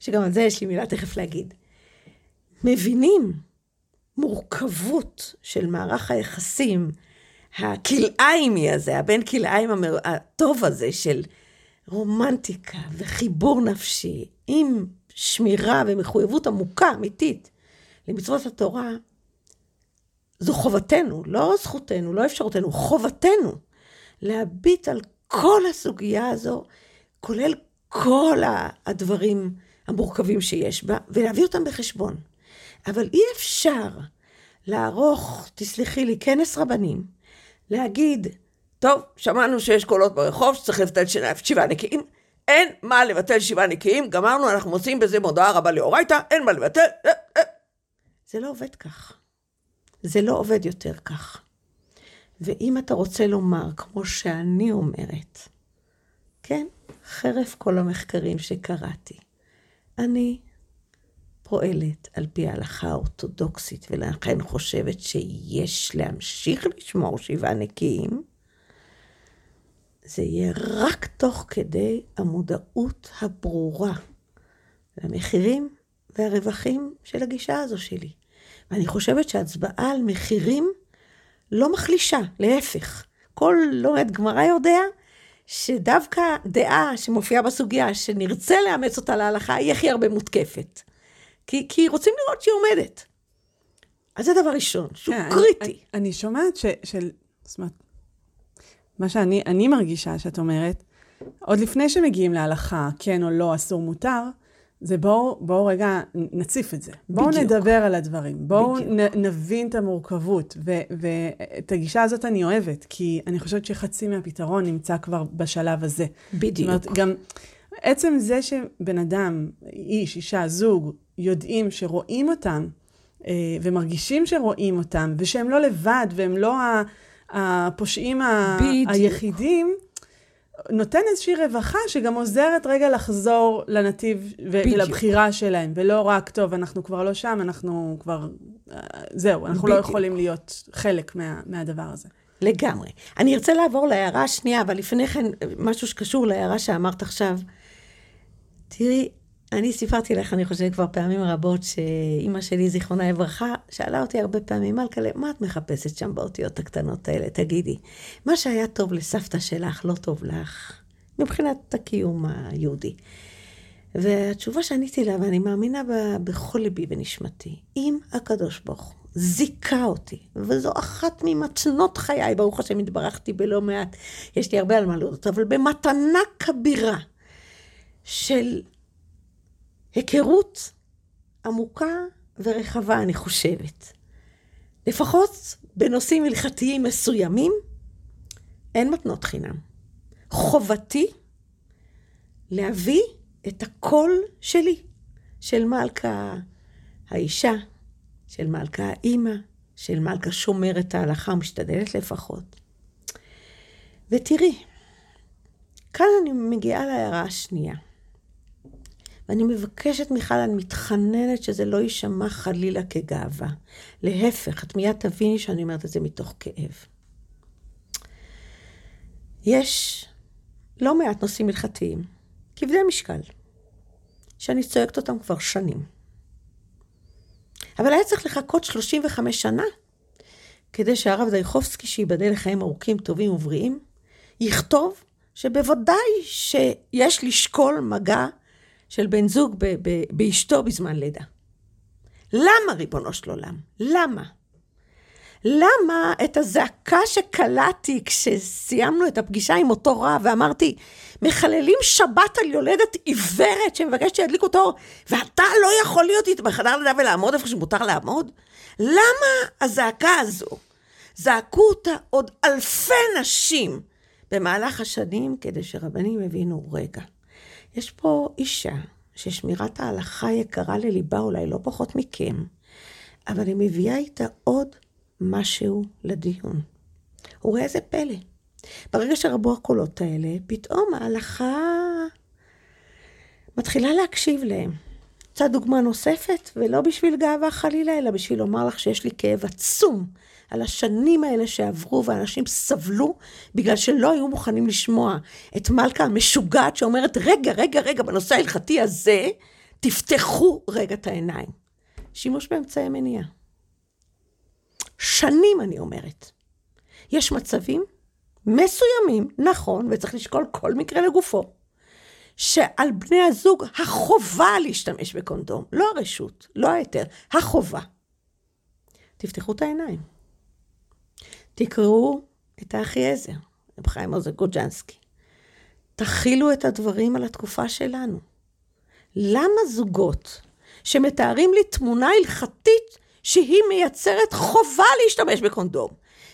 שגם על זה יש לי מילה תכף להגיד, מבינים המורכבות של מערך היחסים הכלאיימי הזה, הבין כלאיים הטוב הזה של רומנטיקה וחיבור נפשי עם שמירה ומחויבות עמוקה, אמיתית, למצוות התורה, זו חובתנו, לא זכותנו, לא אפשרותנו, חובתנו להביט על כל הסוגיה הזו, כולל כל הדברים המורכבים שיש בה, ולהביא אותם בחשבון. אבל אי אפשר לערוך, תסלחי לי, כנס רבנים, להגיד, טוב, שמענו שיש קולות ברחוב שצריך לבטל שבעה נקיים, אין מה לבטל שבעה נקיים, גמרנו, אנחנו מוצאים בזה מודעה רבה לאורייתא, אין מה לבטל. אה, אה. זה לא עובד כך. זה לא עובד יותר כך. ואם אתה רוצה לומר, כמו שאני אומרת, כן, חרף כל המחקרים שקראתי, אני פועלת על פי ההלכה האורתודוקסית, ולכן חושבת שיש להמשיך לשמור שבעה נקיים, זה יהיה רק תוך כדי המודעות הברורה למחירים והרווחים של הגישה הזו שלי. ואני חושבת שהצבעה על מחירים לא מחלישה, להפך. כל לומד גמרא יודע שדווקא דעה שמופיעה בסוגיה, שנרצה לאמץ אותה להלכה, היא הכי הרבה מותקפת. כי, כי רוצים לראות שהיא עומדת. אז זה דבר ראשון, שהוא כן, קריטי. אני, אני שומעת ש... של, זאת אומרת, מה שאני מרגישה שאת אומרת, עוד לפני שמגיעים להלכה, כן או לא, אסור, מותר, זה בואו בוא רגע נציף את זה. בואו נדבר על הדברים. בואו נבין את המורכבות. ואת הגישה הזאת אני אוהבת, כי אני חושבת שחצי מהפתרון נמצא כבר בשלב הזה. בדיוק. זאת אומרת, גם עצם זה שבן אדם, איש, אישה, זוג, יודעים שרואים אותם, אה, ומרגישים שרואים אותם, ושהם לא לבד, והם לא הפושעים בדיוק. היחידים, נותן איזושהי רווחה שגם עוזרת רגע לחזור לנתיב ו- ולבחירה שלהם, ולא רק, טוב, אנחנו כבר לא שם, אנחנו כבר, אה, זהו, אנחנו לא בדיוק. לא יכולים להיות חלק מה, מהדבר הזה. לגמרי. אני ארצה לעבור להערה השנייה, אבל לפני כן, משהו שקשור להערה שאמרת עכשיו. תראי, אני סיפרתי לך, אני חושבת כבר פעמים רבות, שאימא שלי, זיכרונה לברכה, שאלה אותי הרבה פעמים, מלכה, מה את מחפשת שם באותיות הקטנות האלה? תגידי, מה שהיה טוב לסבתא שלך, לא טוב לך, מבחינת הקיום היהודי. והתשובה שעניתי לה, ואני מאמינה בה בכל ליבי ונשמתי, אם הקדוש ברוך הוא זיכה אותי, וזו אחת ממתנות חיי, ברוך השם התברכתי בלא מעט, יש לי הרבה על מה להודות, אבל במתנה כבירה של היכרות עמוקה ורחבה, אני חושבת. לפחות בנושאים הלכתיים מסוימים, אין מתנות חינם. חובתי להביא את הקול שלי, של מלכה האישה, של מלכה האימא, של מלכה שומרת ההלכה, משתדלת לפחות. ותראי, כאן אני מגיעה להערה השנייה. ואני מבקשת, מיכל, אני מתחננת שזה לא יישמע חלילה כגאווה. להפך, את מיד תביני שאני אומרת את זה מתוך כאב. יש לא מעט נושאים הלכתיים, כבדי משקל, שאני צועקת אותם כבר שנים. אבל היה צריך לחכות 35 שנה כדי שהרב דייחובסקי, שייבדל לחיים ארוכים, טובים ובריאים, יכתוב שבוודאי שיש לשקול מגע של בן זוג ב- ב- באשתו בזמן לידה. למה, ריבונו של עולם? למה? למה את הזעקה שקלעתי כשסיימנו את הפגישה עם אותו רב ואמרתי, מחללים שבת על יולדת עיוורת שמבקשת שידליק אותו, ואתה לא יכול להיות איתה בחדר לידה ולעמוד איפה שמותר לעמוד? למה הזעקה הזו? זעקו אותה עוד אלפי נשים במהלך השנים כדי שרבנים הבינו, רגע, יש פה אישה ששמירת ההלכה יקרה לליבה אולי לא פחות מכם, אבל היא מביאה איתה עוד משהו לדיון. וראה איזה פלא. ברגע שרבו הקולות האלה, פתאום ההלכה מתחילה להקשיב להם. רוצה דוגמה נוספת, ולא בשביל גאווה חלילה, אלא בשביל לומר לך שיש לי כאב עצום על השנים האלה שעברו ואנשים סבלו בגלל שלא היו מוכנים לשמוע את מלכה המשוגעת שאומרת, רגע, רגע, רגע, בנושא ההלכתי הזה, תפתחו רגע את העיניים. שימוש באמצעי מניעה. שנים אני אומרת. יש מצבים מסוימים, נכון, וצריך לשקול כל מקרה לגופו, שעל בני הזוג החובה להשתמש בקונדום, לא הרשות, לא ההיתר, החובה. תפתחו את העיניים. תקראו את האחי עזר, רב חיים עוזר גוג'נסקי. תכילו את הדברים על התקופה שלנו. למה זוגות שמתארים לי תמונה הלכתית שהיא מייצרת חובה להשתמש בקונדום,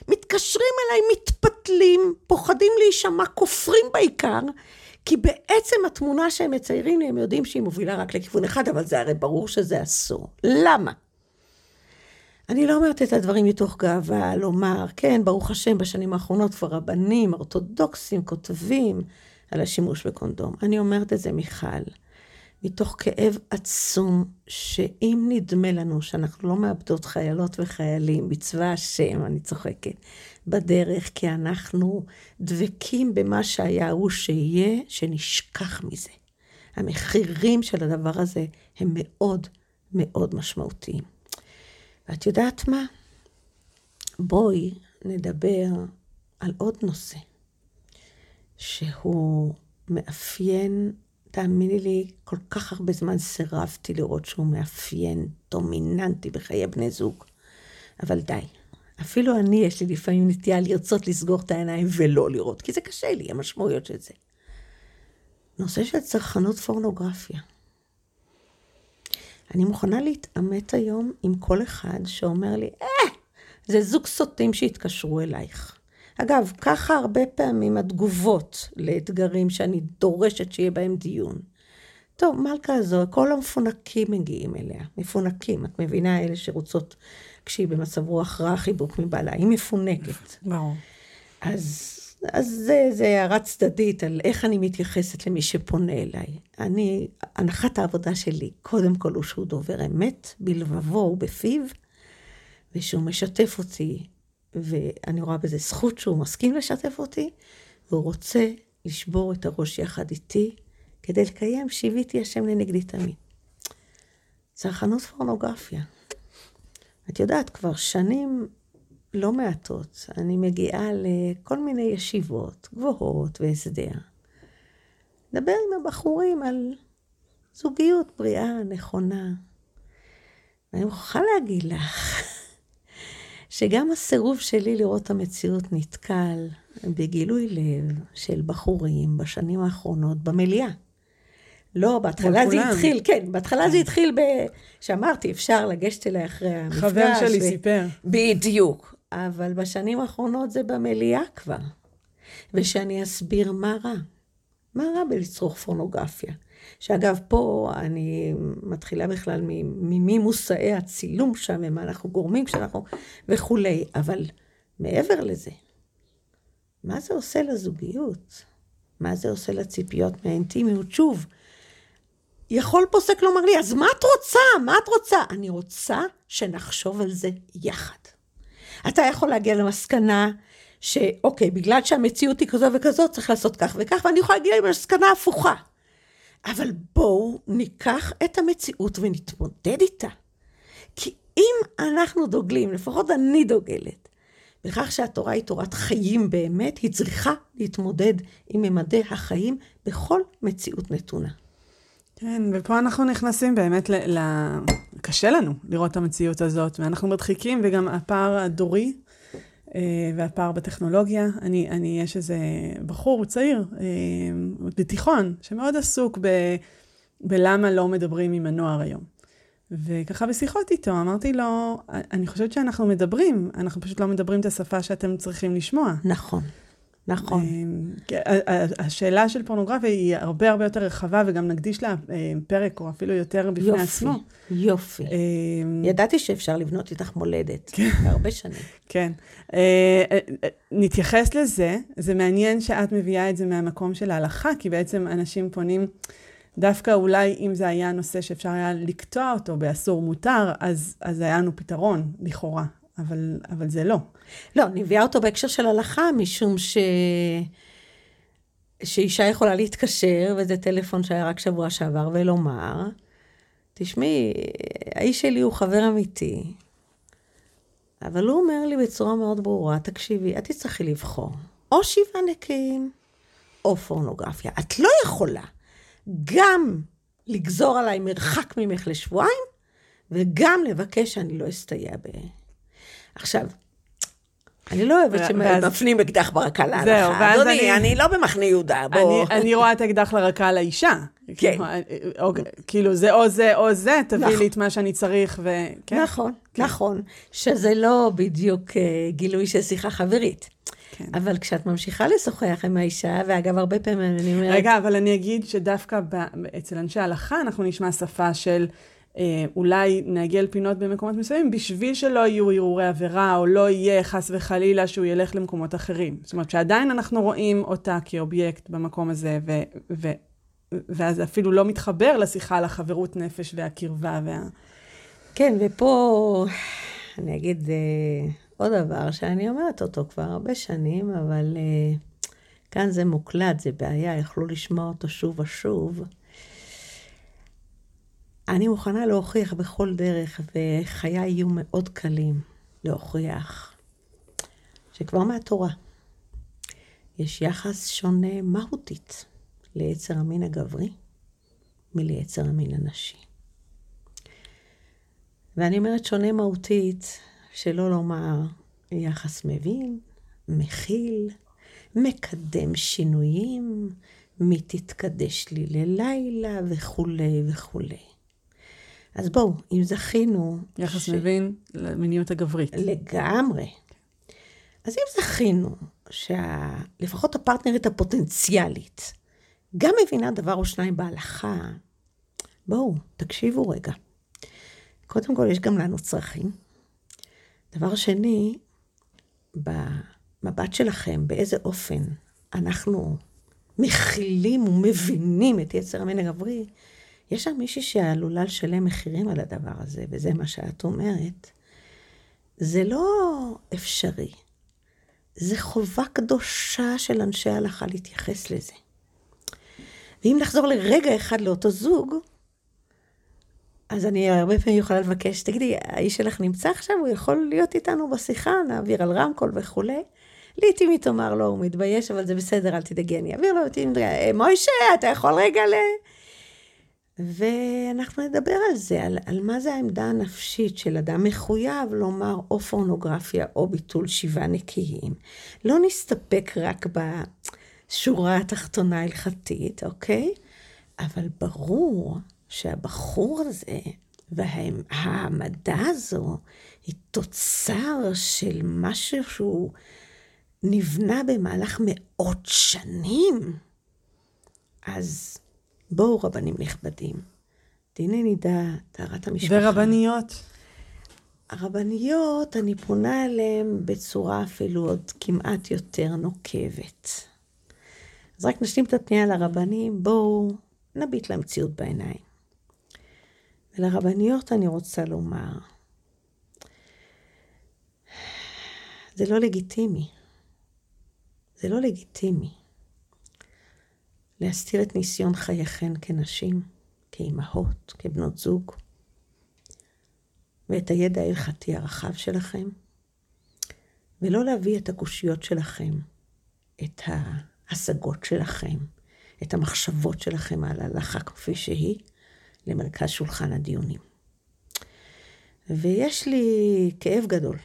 מתקשרים אליי, מתפתלים, פוחדים להישמע, כופרים בעיקר, כי בעצם התמונה שהם מציירים לי, הם יודעים שהיא מובילה רק לכיוון אחד, אבל זה הרי ברור שזה אסור. למה? אני לא אומרת את הדברים מתוך גאווה, לומר, כן, ברוך השם, בשנים האחרונות כבר רבנים, אורתודוקסים, כותבים על השימוש בקונדום. אני אומרת את זה, מיכל, מתוך כאב עצום, שאם נדמה לנו שאנחנו לא מאבדות חיילות וחיילים בצבא השם, אני צוחקת, בדרך, כי אנחנו דבקים במה שהיה הוא שיהיה, שנשכח מזה. המחירים של הדבר הזה הם מאוד מאוד משמעותיים. ואת יודעת מה? בואי נדבר על עוד נושא, שהוא מאפיין, תאמיני לי, כל כך הרבה זמן סירבתי לראות שהוא מאפיין דומיננטי בחיי בני זוג. אבל די. אפילו אני, יש לי לפעמים נטייה לרצות לסגור את העיניים ולא לראות, כי זה קשה לי, המשמעויות של זה. נושא של צרכנות פורנוגרפיה. אני מוכנה להתעמת היום עם כל אחד שאומר לי, אה, זה זוג סוטים שהתקשרו אלייך. אגב, ככה הרבה פעמים התגובות לאתגרים שאני דורשת שיהיה בהם דיון. טוב, מלכה הזו, כל המפונקים מגיעים אליה. מפונקים, את מבינה, אלה שרוצות, כשהיא במצב רוח רע, חיבוק מבעלה, היא מפונקת. ברור. אז אז זה, זה הערה צדדית על איך אני מתייחסת למי שפונה אליי. אני, הנחת העבודה שלי, קודם כל הוא שהוא דובר אמת, בלבבו ובפיו, ושהוא משתף אותי, ואני רואה בזה זכות שהוא מסכים לשתף אותי, והוא רוצה לשבור את הראש יחד איתי, כדי לקיים שיוויתי השם לנגדי תמיד. צרכנות פורנוגרפיה. את יודעת, כבר שנים לא מעטות. אני מגיעה לכל מיני ישיבות גבוהות והסדר. נדבר עם הבחורים על זוגיות בריאה, נכונה. ואני מוכרחה להגיד לך שגם הסירוב שלי לראות את המציאות נתקל בגילוי לב של בחורים בשנים האחרונות במליאה. לא, בהתחלה זה התחיל, כן, בהתחלה כן. זה התחיל ב... שאמרתי, אפשר לגשת אליי אחרי המפגש. חבר שלי ו... סיפר. בדיוק. אבל בשנים האחרונות זה במליאה כבר. ושאני אסביר מה רע. מה רע בלצרוך פורנוגרפיה? שאגב, פה אני מתחילה בכלל ממי מושאי הצילום שם, ומה אנחנו גורמים כשאנחנו... וכולי. אבל מעבר לזה, מה זה עושה לזוגיות? מה זה עושה לציפיות מהאינטימיות? שוב, יכול פוסק לומר לי, אז מה את רוצה? מה את רוצה? אני רוצה שנחשוב על זה יחד. אתה יכול להגיע למסקנה שאוקיי, בגלל שהמציאות היא כזו וכזו, צריך לעשות כך וכך, ואני יכולה להגיע למסקנה הפוכה. אבל בואו ניקח את המציאות ונתמודד איתה. כי אם אנחנו דוגלים, לפחות אני דוגלת, בכך שהתורה היא תורת חיים באמת, היא צריכה להתמודד עם ממדי החיים בכל מציאות נתונה. כן, ופה אנחנו נכנסים באמת ל... ל... קשה לנו לראות את המציאות הזאת, ואנחנו מדחיקים, וגם הפער הדורי אה, והפער בטכנולוגיה. אני, אני, יש איזה בחור צעיר אה, בתיכון, שמאוד עסוק ב... בלמה לא מדברים עם הנוער היום. וככה בשיחות איתו, אמרתי לו, אני חושבת שאנחנו מדברים, אנחנו פשוט לא מדברים את השפה שאתם צריכים לשמוע. נכון. נכון. אה, השאלה של פורנוגרפיה היא הרבה הרבה יותר רחבה, וגם נקדיש לה אה, פרק, או אפילו יותר בפני יופי, עצמו. יופי, יופי. אה, ידעתי שאפשר לבנות איתך מולדת, כן. הרבה שנים. (laughs) כן. נתייחס לזה, זה מעניין שאת מביאה את זה מהמקום של ההלכה, כי בעצם אנשים פונים... דווקא אולי אם זה היה נושא שאפשר היה לקטוע אותו באסור מותר, אז, אז היה לנו פתרון, לכאורה. אבל, אבל זה לא. לא, אני מביאה אותו בהקשר של הלכה, משום ש... שאישה יכולה להתקשר, וזה טלפון שהיה רק שבוע שעבר, ולומר, תשמעי, האיש שלי הוא חבר אמיתי. אבל הוא אומר לי בצורה מאוד ברורה, תקשיבי, את תצטרכי לבחור, או שבעה נקיים, או פורנוגרפיה. את לא יכולה גם לגזור עליי מרחק ממך לשבועיים, וגם לבקש שאני לא אסתייע ב... עכשיו, אני לא אוהבת שמפנים אקדח ברקה להלכה. אדוני, אני לא במחנה יהודה, בוא. אני רואה את האקדח לרקה לאישה. כן. כאילו, אוקיי, כאילו, זה או זה או זה, תביא נכון. לי את מה שאני צריך, ו... כן. נכון, נכון. שזה לא בדיוק אה, גילוי של שיחה חברית. כן. אבל כשאת ממשיכה לשוחח עם האישה, ואגב, הרבה פעמים אני אומרת... רגע, אבל אני אגיד שדווקא אצל אנשי ההלכה אנחנו נשמע שפה של אה, אולי נעגל פינות במקומות מסוימים, בשביל שלא יהיו הרהורי עבירה, או לא יהיה חס וחלילה שהוא ילך למקומות אחרים. זאת אומרת שעדיין אנחנו רואים אותה כאובייקט במקום הזה, ו- ו- ואז אפילו לא מתחבר לשיחה על החברות נפש והקרבה וה... כן, ופה אני אגיד אה, עוד דבר שאני אומרת אותו כבר הרבה שנים, אבל אה, כאן זה מוקלט, זה בעיה, יכלו לשמוע אותו שוב ושוב. אני מוכנה להוכיח בכל דרך, וחיי יהיו מאוד קלים להוכיח, שכבר מהתורה יש יחס שונה מהותית ליצר המין הגברי מליצר המין הנשי. ואני אומרת שונה מהותית, שלא לומר יחס מבין, מכיל, מקדם שינויים, מי תתקדש לי ללילה וכולי וכולי. אז בואו, אם זכינו... יחס ש- מבין למיניות הגברית. לגמרי. אז אם זכינו שלפחות הפרטנרית הפוטנציאלית גם מבינה דבר או שניים בהלכה, בואו, תקשיבו רגע. קודם כל, יש גם לנו צרכים. דבר שני, במבט שלכם, באיזה אופן אנחנו מכילים ומבינים את יצר המין הגברי, יש שם מישהי שעלולה לשלם מחירים על הדבר הזה, וזה מה שאת אומרת. זה לא אפשרי. זה חובה קדושה של אנשי ההלכה להתייחס לזה. ואם נחזור לרגע אחד לאותו זוג, אז אני הרבה פעמים יכולה לבקש, תגידי, האיש שלך נמצא עכשיו? הוא יכול להיות איתנו בשיחה, נעביר על רמקול וכולי. לעתים היא תאמר לו, הוא מתבייש, אבל זה בסדר, אל תדאגי, אני אעביר לו, "אה, מוישה, אתה יכול רגע ל... ואנחנו נדבר על זה, על, על מה זה העמדה הנפשית של אדם מחויב לומר או פורנוגרפיה או ביטול שבעה נקיים. לא נסתפק רק בשורה התחתונה ההלכתית, אוקיי? אבל ברור שהבחור הזה וההעמדה הזו היא תוצר של משהו שהוא נבנה במהלך מאות שנים. אז בואו, רבנים נכבדים, דיני נידה, טהרת המשפחה. ורבניות. הרבניות, אני פונה אליהן בצורה אפילו עוד כמעט יותר נוקבת. אז רק נשלים את הפנייה לרבנים, בואו נביט למציאות בעיניים. ולרבניות אני רוצה לומר, זה לא לגיטימי. זה לא לגיטימי. להסתיר את ניסיון חייכן כנשים, כאימהות, כבנות זוג, ואת הידע ההלכתי הרחב שלכם, ולא להביא את הקושיות שלכם, את ההשגות שלכם, את המחשבות שלכם על ההלכה כפי שהיא, למרכז שולחן הדיונים. ויש לי כאב גדול,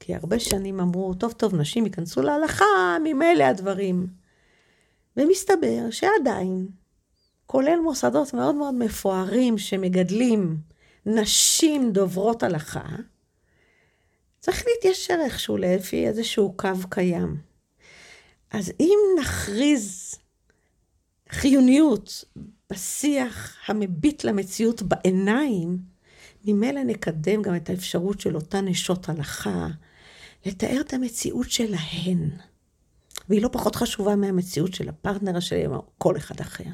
כי הרבה שנים אמרו, טוב טוב, נשים ייכנסו להלכה, ממילא הדברים. ומסתבר שעדיין, כולל מוסדות מאוד מאוד מפוארים שמגדלים נשים דוברות הלכה, צריך להתיישר איכשהו לפי איזשהו קו קיים. אז אם נכריז חיוניות בשיח המביט למציאות בעיניים, ממילא נקדם גם את האפשרות של אותן נשות הלכה לתאר את המציאות שלהן. והיא לא פחות חשובה מהמציאות של הפרטנר שלהם או כל אחד אחר.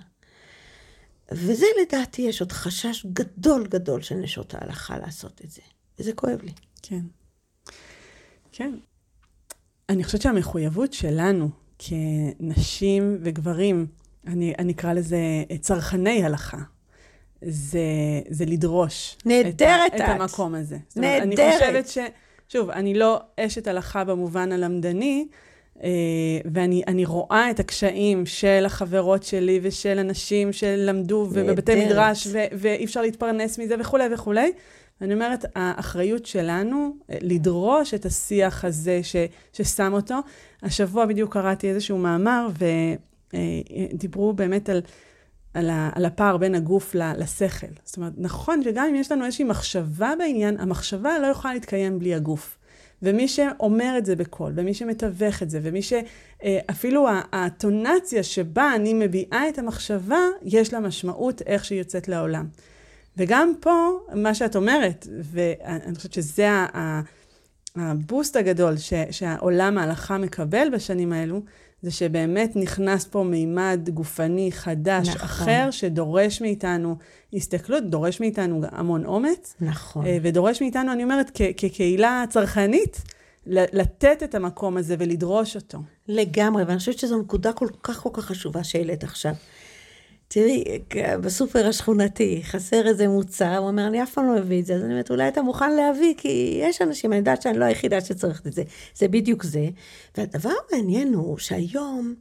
וזה לדעתי, יש עוד חשש גדול גדול של נשות ההלכה לעשות את זה. וזה כואב לי. כן. כן. אני חושבת שהמחויבות שלנו כנשים וגברים, אני, אני אקרא לזה צרכני הלכה, זה, זה לדרוש נהדרת את, את. את המקום הזה. נהדרת. אני חושבת ש... שוב, אני לא אשת הלכה במובן הלמדני, אה, ואני רואה את הקשיים של החברות שלי ושל אנשים שלמדו ובבתי מדרש, ו- ואי אפשר להתפרנס מזה וכולי וכולי. ואני אומרת, האחריות שלנו אה, לדרוש את השיח הזה ש- ששם אותו. השבוע בדיוק קראתי איזשהו מאמר, ודיברו באמת על... על, ה, על הפער בין הגוף לשכל. זאת אומרת, נכון שגם אם יש לנו איזושהי מחשבה בעניין, המחשבה לא יכולה להתקיים בלי הגוף. ומי שאומר את זה בקול, ומי שמתווך את זה, ומי שאפילו אה, הטונציה שבה אני מביעה את המחשבה, יש לה משמעות איך שהיא יוצאת לעולם. וגם פה, מה שאת אומרת, ואני חושבת שזה הבוסט הגדול ש, שהעולם ההלכה מקבל בשנים האלו, זה שבאמת נכנס פה מימד גופני חדש, נכון. אחר, שדורש מאיתנו הסתכלות, דורש מאיתנו המון אומץ. נכון. אה, ודורש מאיתנו, אני אומרת, כקהילה צרכנית, לתת את המקום הזה ולדרוש אותו. לגמרי, ואני חושבת שזו נקודה כל כך כל כך חשובה שהעלית עכשיו. תראי, בסופר השכונתי, חסר איזה מוצר, הוא אומר, אני אף פעם לא אביא את זה, אז אני אומרת, אולי אתה מוכן להביא, כי יש אנשים, אני יודעת שאני לא היחידה שצריכת את זה. זה בדיוק זה. והדבר המעניין הוא שהיום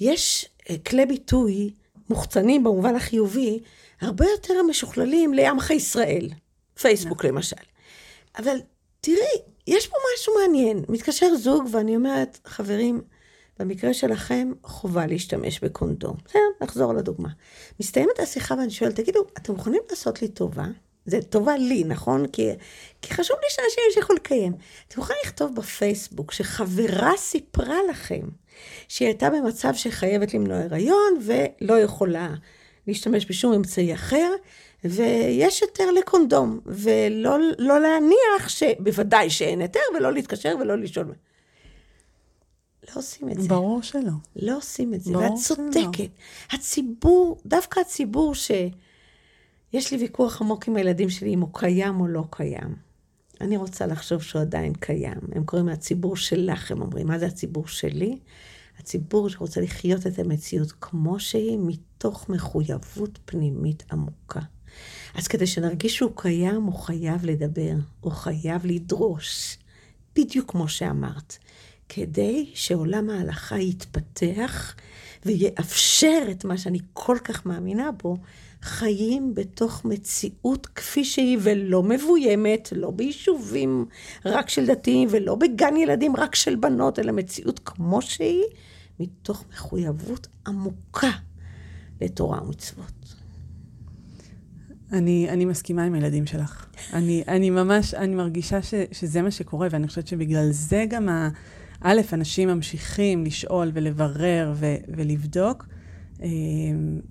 יש אה, כלי ביטוי מוחצנים במובן החיובי, הרבה יותר משוכללים לעמך ישראל. פייסבוק למשל. אבל תראי, יש פה משהו מעניין. מתקשר זוג ואני אומרת, חברים, במקרה שלכם, חובה להשתמש בקונדום. בסדר, נחזור לדוגמה. מסתיימת השיחה ואני שואלת, תגידו, אתם מוכנים לעשות לי טובה? זה טובה לי, נכון? כי, כי חשוב לי שאנשים ימשיכו לקיים. אתם יכולים לכתוב בפייסבוק שחברה סיפרה לכם שהיא הייתה במצב שחייבת למנוע הריון ולא יכולה להשתמש בשום אמצעי אחר, ויש היתר לקונדום, ולא לא להניח שבוודאי שאין היתר, ולא להתקשר ולא לשאול. לא עושים את זה. ברור שלא. לא עושים את זה, ואת צודקת. הציבור, דווקא הציבור ש... יש לי ויכוח עמוק עם הילדים שלי אם הוא קיים או לא קיים. אני רוצה לחשוב שהוא עדיין קיים. הם קוראים לציבור שלך, הם אומרים, מה זה הציבור שלי? הציבור שרוצה לחיות את המציאות כמו שהיא, מתוך מחויבות פנימית עמוקה. אז כדי שנרגיש שהוא קיים, הוא חייב לדבר, הוא חייב לדרוש, בדיוק כמו שאמרת. כדי שעולם ההלכה יתפתח ויאפשר את מה שאני כל כך מאמינה בו, חיים בתוך מציאות כפי שהיא ולא מבוימת, לא ביישובים רק של דתיים ולא בגן ילדים רק של בנות, אלא מציאות כמו שהיא, מתוך מחויבות עמוקה לתורה ומצוות. אני, אני מסכימה עם הילדים שלך. אני, אני ממש, אני מרגישה ש, שזה מה שקורה, ואני חושבת שבגלל זה גם ה... א', אנשים ממשיכים לשאול ולברר ו- ולבדוק, אה,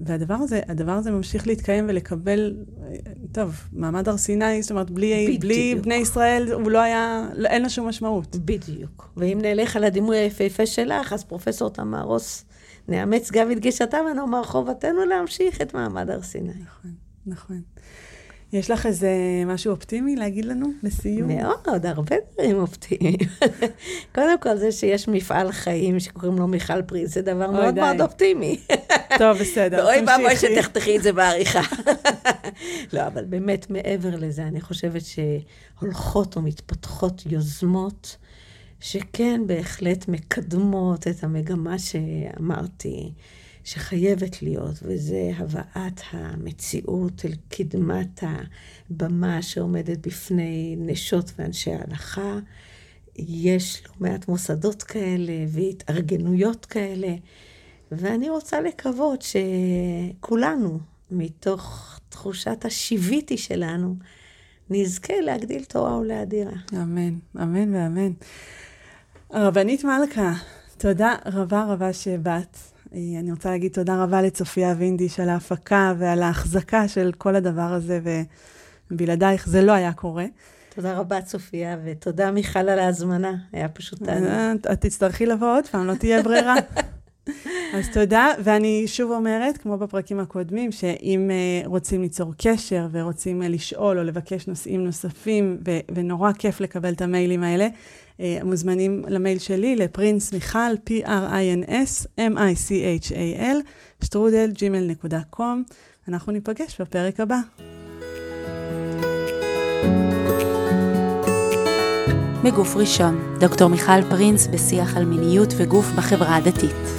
והדבר הזה, הדבר הזה ממשיך להתקיים ולקבל, אה, טוב, מעמד הר סיני, זאת אומרת, בלי, בלי בני ישראל, הוא לא היה, אין לו שום משמעות. בדיוק. ואם נלך על הדימוי היפהפה שלך, אז פרופסור תמר רוס, נאמץ גם את גישתה ונאמר, חובתנו להמשיך את מעמד הר סיני. נכון, נכון. יש לך איזה משהו אופטימי להגיד לנו לסיום? מאוד, הרבה דברים אופטימיים. (laughs) קודם כל, זה שיש מפעל חיים שקוראים לו מיכל פריז, זה דבר מאוד די. מאוד אופטימי. (laughs) טוב, בסדר, תמשיכי. אוי ואבוי שתחתכי את זה בעריכה. (laughs) לא, אבל באמת, מעבר לזה, אני חושבת שהולכות ומתפתחות יוזמות, שכן בהחלט מקדמות את המגמה שאמרתי. שחייבת להיות, וזה הבאת המציאות אל קדמת הבמה שעומדת בפני נשות ואנשי ההלכה. יש לא מעט מוסדות כאלה והתארגנויות כאלה, ואני רוצה לקוות שכולנו, מתוך תחושת השיוויתי שלנו, נזכה להגדיל תורה ולהדירה. אמן, אמן ואמן. הרבנית מלכה, תודה רבה רבה שבאת. אה, אני רוצה להגיד תודה רבה לצופיה וינדיש על ההפקה ועל ההחזקה של כל הדבר הזה, ובלעדייך זה לא היה קורה. תודה רבה, צופיה, ותודה, מיכל, על ההזמנה. היה פשוט תענוג. אה, את תצטרכי לבוא עוד פעם, לא תהיה ברירה. (laughs) אז תודה, ואני שוב אומרת, כמו בפרקים הקודמים, שאם uh, רוצים ליצור קשר ורוצים uh, לשאול או לבקש נושאים נוספים, ו- ונורא כיף לקבל את המיילים האלה, מוזמנים למייל שלי, לפרינס מיכל, p-r-i-n-s, m-i-c-h-a-l, שטרודל, gmail.com. אנחנו ניפגש בפרק הבא. בגוף ראשון, דוקטור מיכל פרינס בשיח על מיניות וגוף בחברה הדתית.